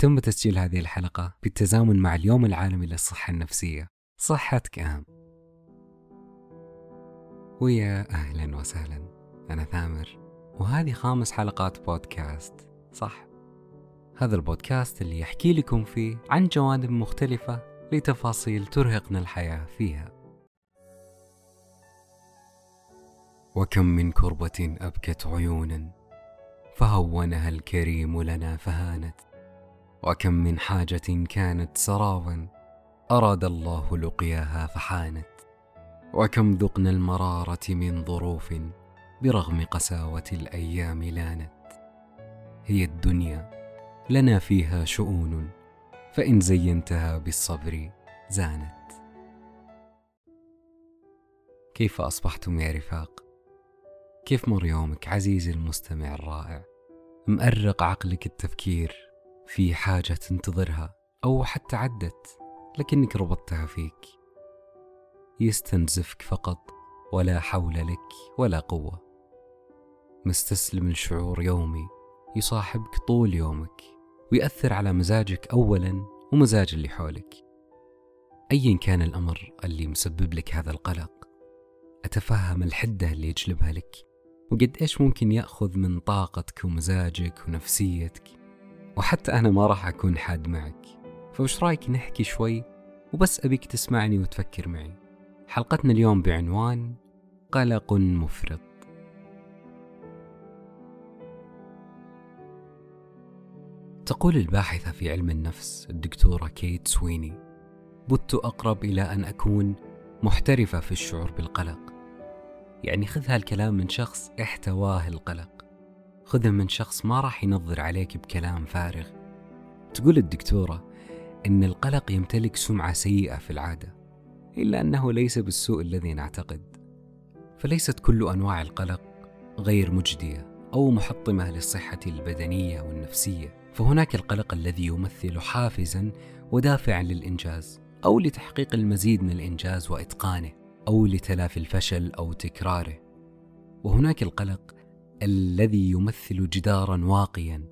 تم تسجيل هذه الحلقة بالتزامن مع اليوم العالمي للصحة النفسية. صحتك أهم. ويا أهلا وسهلا. أنا ثامر وهذه خامس حلقات بودكاست. صح. هذا البودكاست اللي يحكي لكم فيه عن جوانب مختلفة لتفاصيل ترهقنا الحياة فيها. وكم من كربة أبكت عيونا فهونها الكريم لنا فهانت. وكم من حاجة كانت سرابا أراد الله لقياها فحانت وكم ذقنا المرارة من ظروف برغم قساوة الأيام لانت هي الدنيا لنا فيها شؤون فإن زينتها بالصبر زانت كيف أصبحتم يا رفاق؟ كيف مر يومك عزيزي المستمع الرائع؟ مأرق عقلك التفكير في حاجة تنتظرها أو حتى عدت لكنك ربطتها فيك. يستنزفك فقط ولا حول لك ولا قوة. مستسلم لشعور يومي يصاحبك طول يومك ويأثر على مزاجك أولا ومزاج اللي حولك. أيا كان الأمر اللي مسبب لك هذا القلق أتفهم الحدة اللي يجلبها لك. وقد إيش ممكن يأخذ من طاقتك ومزاجك ونفسيتك؟ وحتى أنا ما راح أكون حاد معك. فوش رأيك نحكي شوي؟ وبس أبيك تسمعني وتفكر معي. حلقتنا اليوم بعنوان قلق مفرط. تقول الباحثة في علم النفس الدكتورة كيت سويني بت أقرب إلى أن أكون محترفة في الشعور بالقلق. يعني خذ هالكلام من شخص احتواه القلق. خذه من شخص ما راح ينظر عليك بكلام فارغ. تقول الدكتورة إن القلق يمتلك سمعة سيئة في العادة إلا أنه ليس بالسوء الذي نعتقد. فليست كل أنواع القلق غير مجدية أو محطمة للصحة البدنية والنفسية. فهناك القلق الذي يمثل حافزا ودافعا للإنجاز أو لتحقيق المزيد من الإنجاز وإتقانه أو لتلافي الفشل أو تكراره. وهناك القلق الذي يمثل جدارا واقيا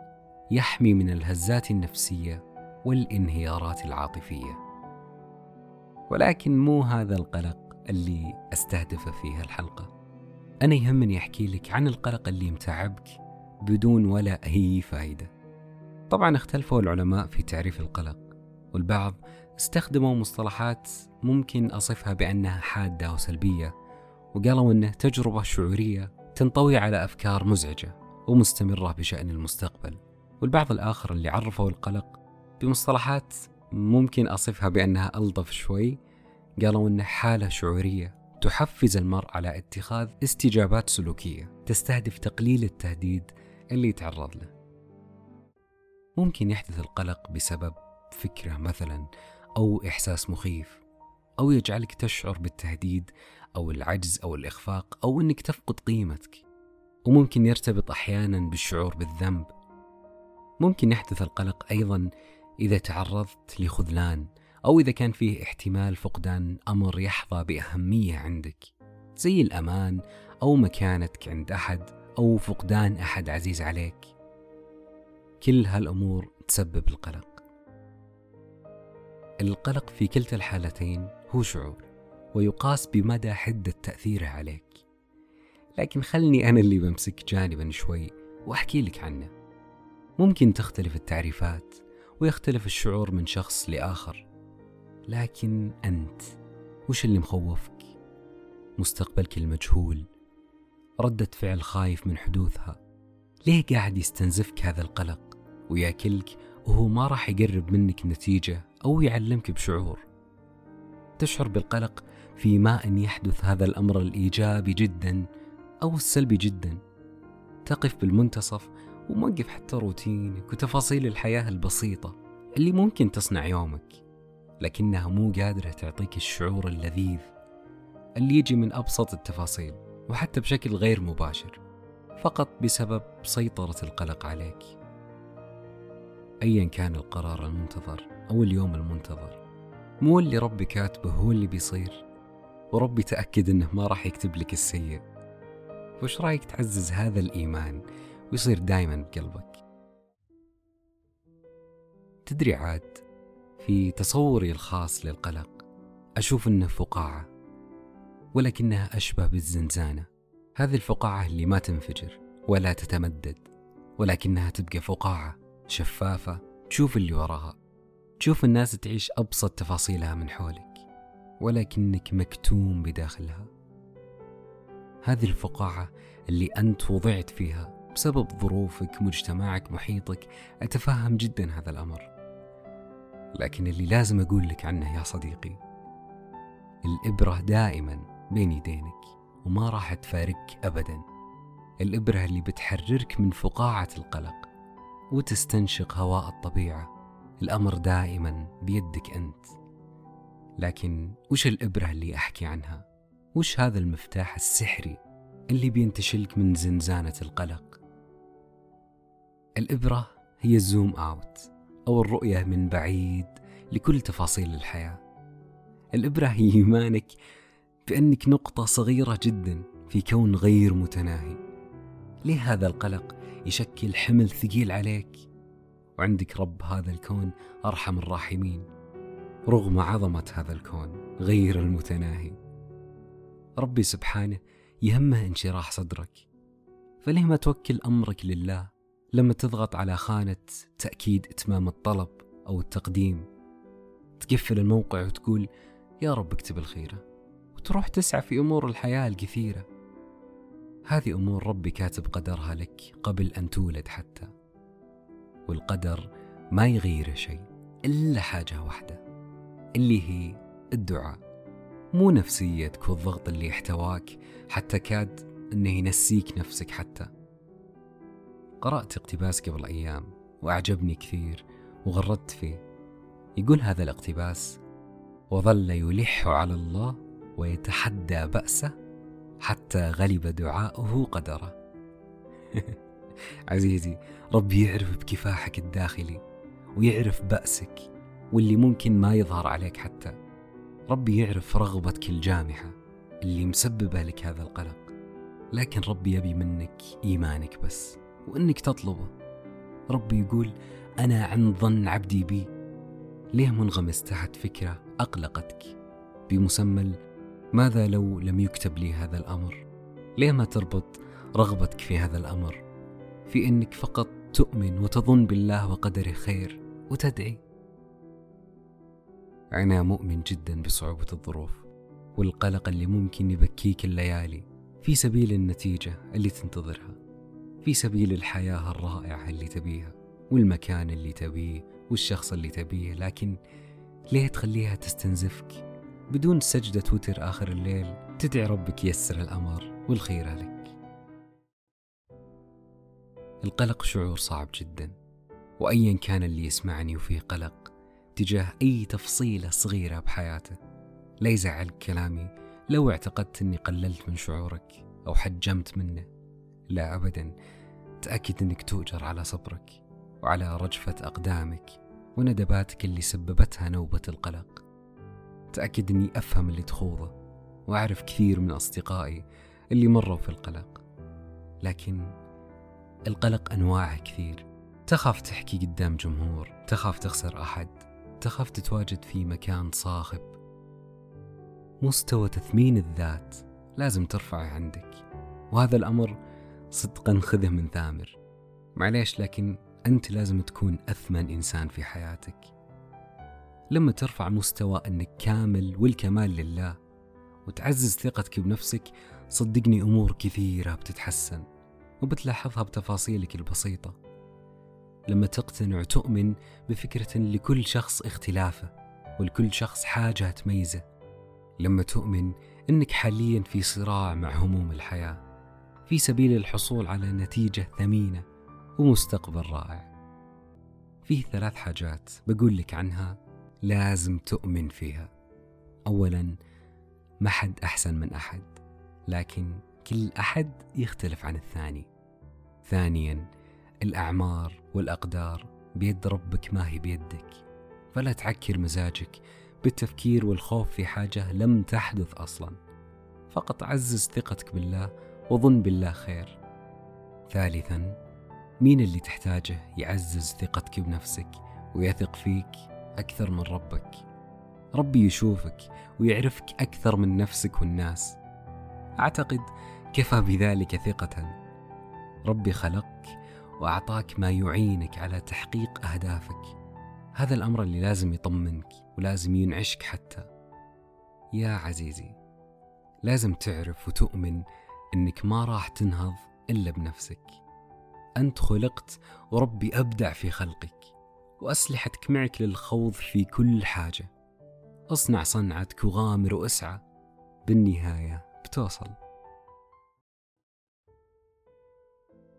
يحمي من الهزات النفسية والانهيارات العاطفية. ولكن مو هذا القلق اللي استهدفه في هالحلقه أنا يهمني احكي لك عن القلق اللي متعبك بدون ولا أي فائده طبعا اختلفوا العلماء في تعريف القلق والبعض استخدموا مصطلحات ممكن أصفها بأنها حادة وسلبية وقالوا إنه تجربة شعورية تنطوي على أفكار مزعجة ومستمرة بشأن المستقبل والبعض الآخر اللي عرفوا القلق بمصطلحات ممكن أصفها بأنها ألطف شوي قالوا أنها حالة شعورية تحفز المرء على اتخاذ استجابات سلوكية تستهدف تقليل التهديد اللي يتعرض له. ممكن يحدث القلق بسبب فكرة مثلا أو إحساس مخيف أو يجعلك تشعر بالتهديد أو العجز أو الإخفاق أو أنك تفقد قيمتك. وممكن يرتبط أحيانا بالشعور بالذنب. ممكن يحدث القلق أيضا إذا تعرضت لخذلان أو إذا كان فيه احتمال فقدان أمر يحظى بأهمية عندك زي الأمان أو مكانتك عند أحد أو فقدان أحد عزيز عليك. كل هالأمور تسبب القلق. القلق في كلتا الحالتين هو شعور. ويقاس بمدى حدة تأثيره عليك. لكن خلني أنا اللي بمسك جانبا شوي وأحكي لك عنه. ممكن تختلف التعريفات ويختلف الشعور من شخص لآخر. لكن أنت وش اللي مخوفك؟ مستقبلك المجهول ردة فعل خايف من حدوثها. ليه قاعد يستنزفك هذا القلق ويأكلك وهو ما راح يقرب منك نتيجة أو يعلمك بشعور؟ تشعر بالقلق فيما أن يحدث هذا الأمر الإيجابي جدا أو السلبي جدا. تقف بالمنتصف وموقف حتى روتينك وتفاصيل الحياة البسيطة اللي ممكن تصنع يومك لكنها مو قادرة تعطيك الشعور اللذيذ اللي يجي من أبسط التفاصيل وحتى بشكل غير مباشر فقط بسبب سيطرة القلق عليك. أيا كان القرار المنتظر أو اليوم المنتظر مو اللي ربي كاتبه هو اللي بيصير. وربي تأكد إنه ما راح يكتب لك السيء. وش رأيك تعزز هذا الإيمان ويصير دايما بقلبك تدري عاد في تصوري الخاص للقلق أشوف أنه فقاعة ولكنها أشبه بالزنزانة. هذه الفقاعة اللي ما تنفجر ولا تتمدد ولكنها تبقى فقاعة شفافة تشوف اللي وراها تشوف الناس تعيش أبسط تفاصيلها من حولك. ولكنك مكتوم بداخلها. هذه الفقاعة اللي أنت وضعت فيها بسبب ظروفك مجتمعك محيطك أتفهم جدا هذا الأمر. لكن اللي لازم أقول لك عنه يا صديقي الإبرة دائما بين يدينك وما راح تفارقك أبدا. الإبرة اللي بتحررك من فقاعة القلق وتستنشق هواء الطبيعة. الأمر دائما بيدك أنت. لكن وش الإبرة اللي أحكي عنها؟ وش هذا المفتاح السحري اللي بينتشلك من زنزانة القلق؟ الإبرة هي الزوم أوت أو الرؤية من بعيد لكل تفاصيل الحياة الإبرة هي إيمانك بأنك نقطة صغيرة جدا في كون غير متناهي ليه هذا القلق يشكل حمل ثقيل عليك وعندك رب هذا الكون أرحم الراحمين رغم عظمة هذا الكون غير المتناهي. ربي سبحانه يهمه انشراح صدرك. فليه ما توكل أمرك لله لما تضغط على خانة تأكيد إتمام الطلب أو التقديم. تقفل الموقع وتقول يا رب اكتب الخيرة. وتروح تسعى في أمور الحياة الكثيرة. هذه أمور ربي كاتب قدرها لك قبل أن تولد حتى. والقدر ما يغير شيء إلا حاجة واحدة. اللي هي الدعاء. مو نفسيتك والضغط اللي احتواك حتى كاد إنه ينسيك نفسك حتى. قرأت اقتباس قبل أيام وأعجبني كثير وغردت فيه. يقول هذا الاقتباس وظل يلح على الله ويتحدى بأسه حتى غلب دعاؤه قدره. عزيزي ربي يعرف بكفاحك الداخلي ويعرف بأسك. واللي ممكن ما يظهر عليك حتى. ربي يعرف رغبتك الجامحة اللي مسببة لك هذا القلق. لكن ربي يبي منك إيمانك بس وإنك تطلبه. ربي يقول أنا عند ظن عبدي بي. ليه منغمس تحت فكرة أقلقتك؟ بمسمى ماذا لو لم يكتب لي هذا الأمر؟ ليه ما تربط رغبتك في هذا الأمر؟ في أنك فقط تؤمن وتظن بالله وقدره خير وتدعي. أنا مؤمن جدا بصعوبة الظروف والقلق اللي ممكن يبكيك الليالي في سبيل النتيجة اللي تنتظرها في سبيل الحياة الرائعة اللي تبيها والمكان اللي تبيه والشخص اللي تبيه لكن ليه تخليها تستنزفك؟ بدون سجدة تويتر آخر الليل تدعي ربك يسر الأمر والخير لك. القلق شعور صعب جدا وأيا كان اللي يسمعني وفيه قلق تجاه أي تفصيلة صغيرة بحياته لا يزعل كلامي لو اعتقدت أني قللت من شعورك أو حجمت منه. لا أبدا. تأكد أنك تؤجر على صبرك وعلى رجفة أقدامك وندباتك اللي سببتها نوبة القلق. تأكد أني أفهم اللي تخوضه وأعرف كثير من أصدقائي اللي مروا في القلق. لكن القلق أنواعه كثير. تخاف تحكي قدام جمهور تخاف تخسر أحد. تخاف تتواجد في مكان صاخب. مستوى تثمين الذات لازم ترفعه عندك وهذا الأمر صدقا خذه من ثامر. معليش لكن أنت لازم تكون أثمن إنسان في حياتك. لما ترفع مستوى أنك كامل والكمال لله وتعزز ثقتك بنفسك صدقني أمور كثيرة بتتحسن وبتلاحظها بتفاصيلك البسيطة. لما تقتنع وتؤمن بفكرة لكل شخص اختلافه ولكل شخص حاجة تميزه لما تؤمن أنك حاليا في صراع مع هموم الحياة في سبيل الحصول على نتيجة ثمينة ومستقبل رائع. فيه ثلاث حاجات بقول لك عنها لازم تؤمن فيها. اولا ما حد أحسن من أحد لكن كل أحد يختلف عن الثاني. ثانيا الأعمار والأقدار بيد ربك ما هي بيدك. فلا تعكر مزاجك بالتفكير والخوف في حاجة لم تحدث أصلا. فقط عزز ثقتك بالله وظن بالله خير. ثالثا مين اللي تحتاجه يعزز ثقتك بنفسك ويثق فيك أكثر من ربك؟ ربي يشوفك ويعرفك أكثر من نفسك والناس. أعتقد كفى بذلك ثقة. ربي خلقك وأعطاك ما يعينك على تحقيق أهدافك. هذا الأمر اللي لازم يطمنك ولازم ينعشك حتى. يا عزيزي لازم تعرف وتؤمن أنك ما راح تنهض إلا بنفسك. أنت خلقت وربي أبدع في خلقك وأسلحتك معك للخوض في كل حاجة. اصنع صنعتك وغامر واسعى. بالنهاية بتوصل.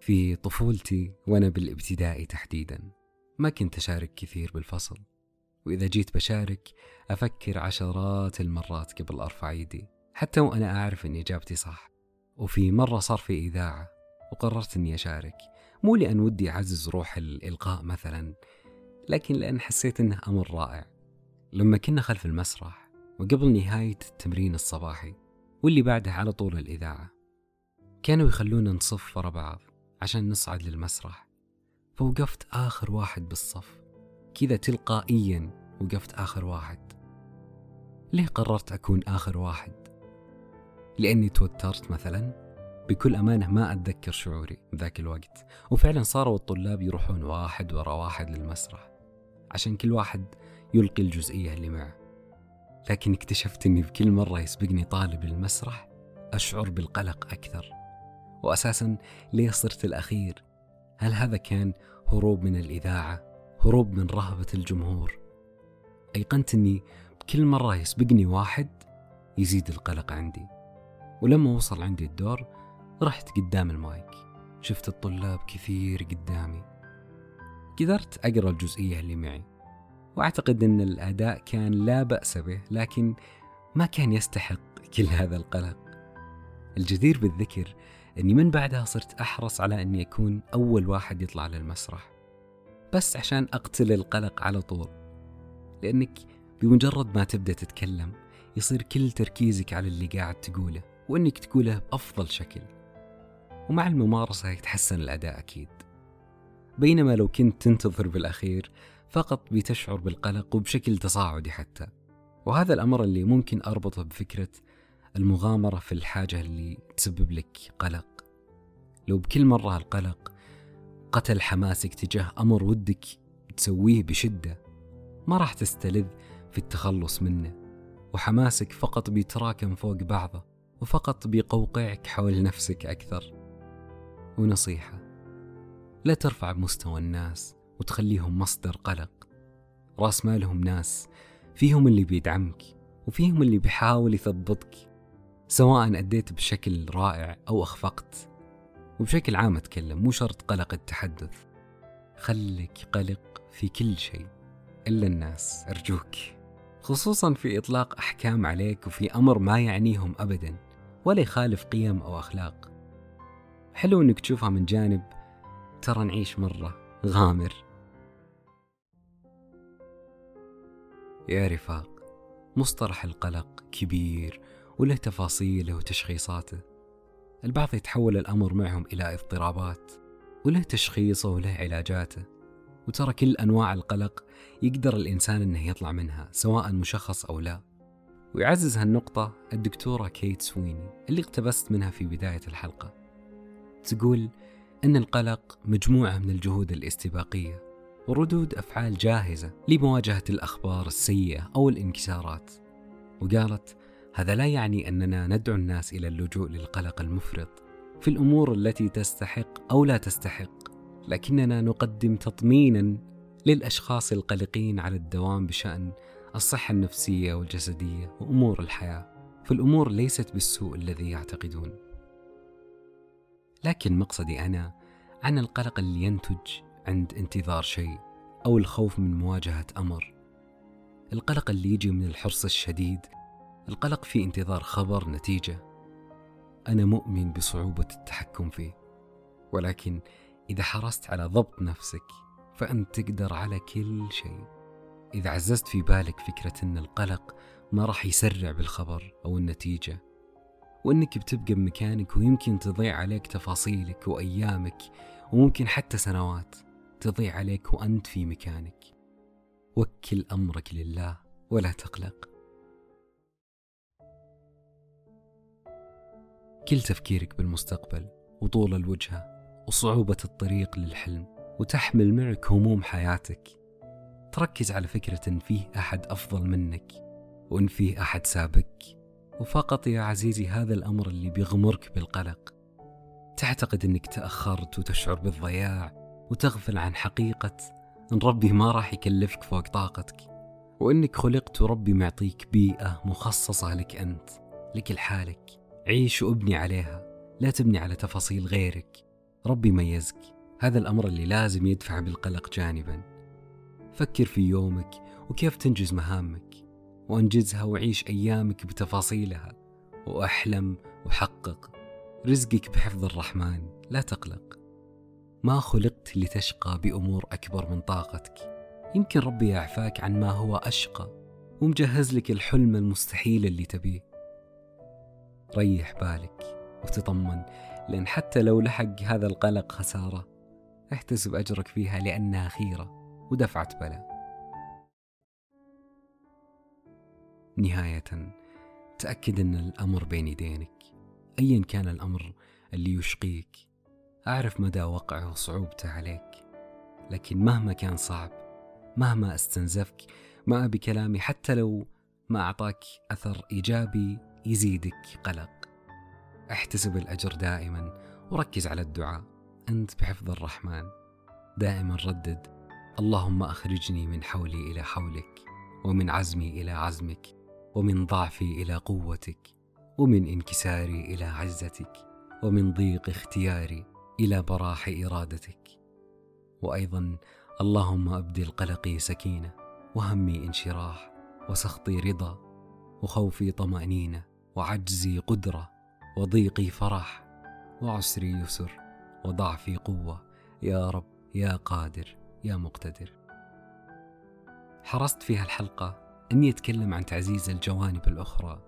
في طفولتي وأنا بالابتدائي تحديدا. ما كنت أشارك كثير بالفصل وإذا جيت بشارك أفكر عشرات المرات قبل أرفع يدي حتى وأنا أعرف أن إجابتي صح. وفي مرة صار في إذاعة وقررت أني أشارك مو لأن ودي أعزز روح الإلقاء مثلا لكن لأن حسيت أنه أمر رائع. لما كنا خلف المسرح وقبل نهاية التمرين الصباحي واللي بعده على طول الإذاعة كانوا يخلونا نصف ورا بعض. عشان نصعد للمسرح. فوقفت آخر واحد بالصف. كذا تلقائيا وقفت آخر واحد. ليه قررت أكون آخر واحد؟ لأني توترت مثلا. بكل أمانة ما أتذكر شعوري ذاك الوقت. وفعلا صاروا الطلاب يروحون واحد ورا واحد للمسرح. عشان كل واحد يلقي الجزئية اللي معه. لكن اكتشفت أني بكل مرة يسبقني طالب للمسرح أشعر بالقلق أكثر. وأساسا ليه صرت الأخير؟ هل هذا كان هروب من الإذاعة؟ هروب من رهبة الجمهور؟ أيقنت أني بكل مرة يسبقني واحد يزيد القلق عندي. ولما وصل عندي الدور رحت قدام المايك. شفت الطلاب كثير قدامي. قدرت أقرأ الجزئية اللي معي. وأعتقد أن الأداء كان لا بأس به لكن ما كان يستحق كل هذا القلق. الجدير بالذكر أني من بعدها صرت أحرص على أني أكون أول واحد يطلع للمسرح بس عشان أقتل القلق على طول. لأنك بمجرد ما تبدأ تتكلم يصير كل تركيزك على اللي قاعد تقوله وأنك تقوله بأفضل شكل. ومع الممارسة يتحسن الأداء أكيد. بينما لو كنت تنتظر بالأخير فقط بتشعر بالقلق وبشكل تصاعدي حتى. وهذا الأمر اللي ممكن أربطه بفكرة المغامرة في الحاجة اللي تسبب لك قلق. لو بكل مرة القلق قتل حماسك تجاه أمر ودك تسويه بشدة ما راح تستلذ في التخلص منه. وحماسك فقط بيتراكم فوق بعضه وفقط بيقوقعك حول نفسك أكثر. ونصيحة لا ترفع بمستوى الناس وتخليهم مصدر قلق. رأس مالهم ناس فيهم اللي بيدعمك وفيهم اللي بيحاول يثبطك سواء أديت بشكل رائع أو أخفقت وبشكل عام أتكلم مو شرط قلق التحدث. خلك قلق في كل شيء إلا الناس أرجوك. خصوصا في إطلاق أحكام عليك وفي أمر ما يعنيهم أبدا ولا يخالف قيم أو أخلاق. حلو أنك تشوفها من جانب ترى نعيش مرة غامر. يا رفاق مصطلح القلق كبير وله تفاصيله وتشخيصاته. البعض يتحول الأمر معهم إلى اضطرابات وله تشخيصه وله علاجاته. وترى كل أنواع القلق يقدر الإنسان أنه يطلع منها سواء مشخص أو لا. ويعزز هالنقطة الدكتورة كيت سويني اللي اقتبست منها في بداية الحلقة. تقول أن القلق مجموعة من الجهود الاستباقية وردود أفعال جاهزة لمواجهة الأخبار السيئة أو الانكسارات. وقالت هذا لا يعني أننا ندعو الناس إلى اللجوء للقلق المفرط في الأمور التي تستحق أو لا تستحق لكننا نقدم تطمينا للأشخاص القلقين على الدوام بشأن الصحة النفسية والجسدية وأمور الحياة فالأمور ليست بالسوء الذي يعتقدون. لكن مقصدي أنا عن القلق اللي ينتج عند انتظار شيء أو الخوف من مواجهة أمر. القلق اللي يجي من الحرص الشديد القلق في انتظار خبر نتيجة. أنا مؤمن بصعوبة التحكم فيه ولكن إذا حرصت على ضبط نفسك فأنت تقدر على كل شيء. إذا عززت في بالك فكرة أن القلق ما راح يسرع بالخبر أو النتيجة وأنك بتبقى بمكانك ويمكن تضيع عليك تفاصيلك وأيامك وممكن حتى سنوات تضيع عليك وأنت في مكانك. وكل أمرك لله ولا تقلق. كل تفكيرك بالمستقبل وطول الوجهة وصعوبة الطريق للحلم وتحمل معك هموم حياتك. تركز على فكرة إن فيه أحد أفضل منك وإن فيه أحد سابك. وفقط يا عزيزي هذا الأمر اللي بيغمرك بالقلق. تعتقد أنك تأخرت وتشعر بالضياع وتغفل عن حقيقة أن ربي ما راح يكلفك فوق طاقتك. وأنك خلقت وربي معطيك بيئة مخصصة لك أنت لك لحالك. عيش وابني عليها لا تبني على تفاصيل غيرك. ربي ميزك. هذا الأمر اللي لازم يدفع بالقلق جانبا. فكر في يومك وكيف تنجز مهامك. وأنجزها وعيش أيامك بتفاصيلها. وأحلم وحقق. رزقك بحفظ الرحمن. لا تقلق. ما خلقت لتشقى بأمور أكبر من طاقتك. يمكن ربي يعفاك عن ما هو أشقى. ومجهز لك الحلم المستحيل اللي تبيه. ريح بالك وتطمن لأن حتى لو لحق هذا القلق خسارة احتسب أجرك فيها لأنها خيرة ودفعة بلاء. نهاية تأكد أن الأمر بين يدينك. أيا كان الأمر اللي يشقيك أعرف مدى وقعه وصعوبته عليك. لكن مهما كان صعب مهما استنزفك ما أبي كلامي حتى لو ما أعطاك أثر إيجابي يزيدك قلق. احتسب الأجر دائما وركز على الدعاء. أنت بحفظ الرحمن. دائما ردد. اللهم أخرجني من حولي إلى حولك ومن عزمي إلى عزمك ومن ضعفي إلى قوتك ومن انكساري إلى عزتك ومن ضيق اختياري إلى براح إرادتك. وأيضا اللهم أبدل قلقي سكينة وهمي انشراح وسخطي رضا وخوفي طمأنينة وعجزي قدرة وضيقي فرح وعسري يسر وضعفي قوة. يا رب يا قادر يا مقتدر. حرصت في هالحلقة أني أتكلم عن تعزيز الجوانب الأخرى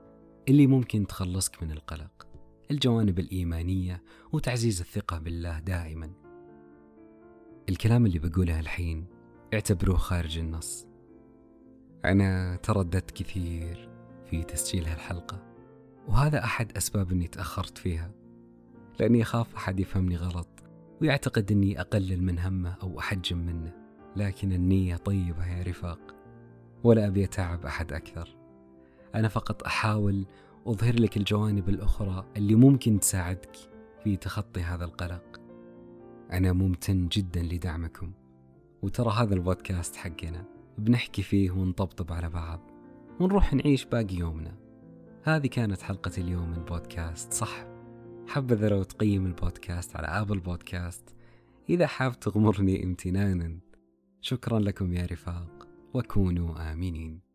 اللي ممكن تخلصك من القلق الجوانب الإيمانية وتعزيز الثقة بالله دائما. الكلام اللي بقوله الحين اعتبروه خارج النص. أنا ترددت كثير في تسجيل هالحلقة. وهذا أحد أسباب أني تأخرت فيها لأني أخاف أحد يفهمني غلط ويعتقد أني أقلل من همه أو أحجم منه لكن النية طيبة يا رفاق ولا أبي أتعب أحد أكثر. أنا فقط أحاول أظهر لك الجوانب الأخرى اللي ممكن تساعدك في تخطي هذا القلق. أنا ممتن جدا لدعمكم وترى هذا البودكاست حقنا بنحكي فيه ونطبطب على بعض ونروح نعيش باقي يومنا. هذه كانت حلقة اليوم من بودكاست صح. حبذا لو تقيم البودكاست على آبل بودكاست إذا حاب تغمرني امتنانا. شكرا لكم يا رفاق وكونوا آمنين.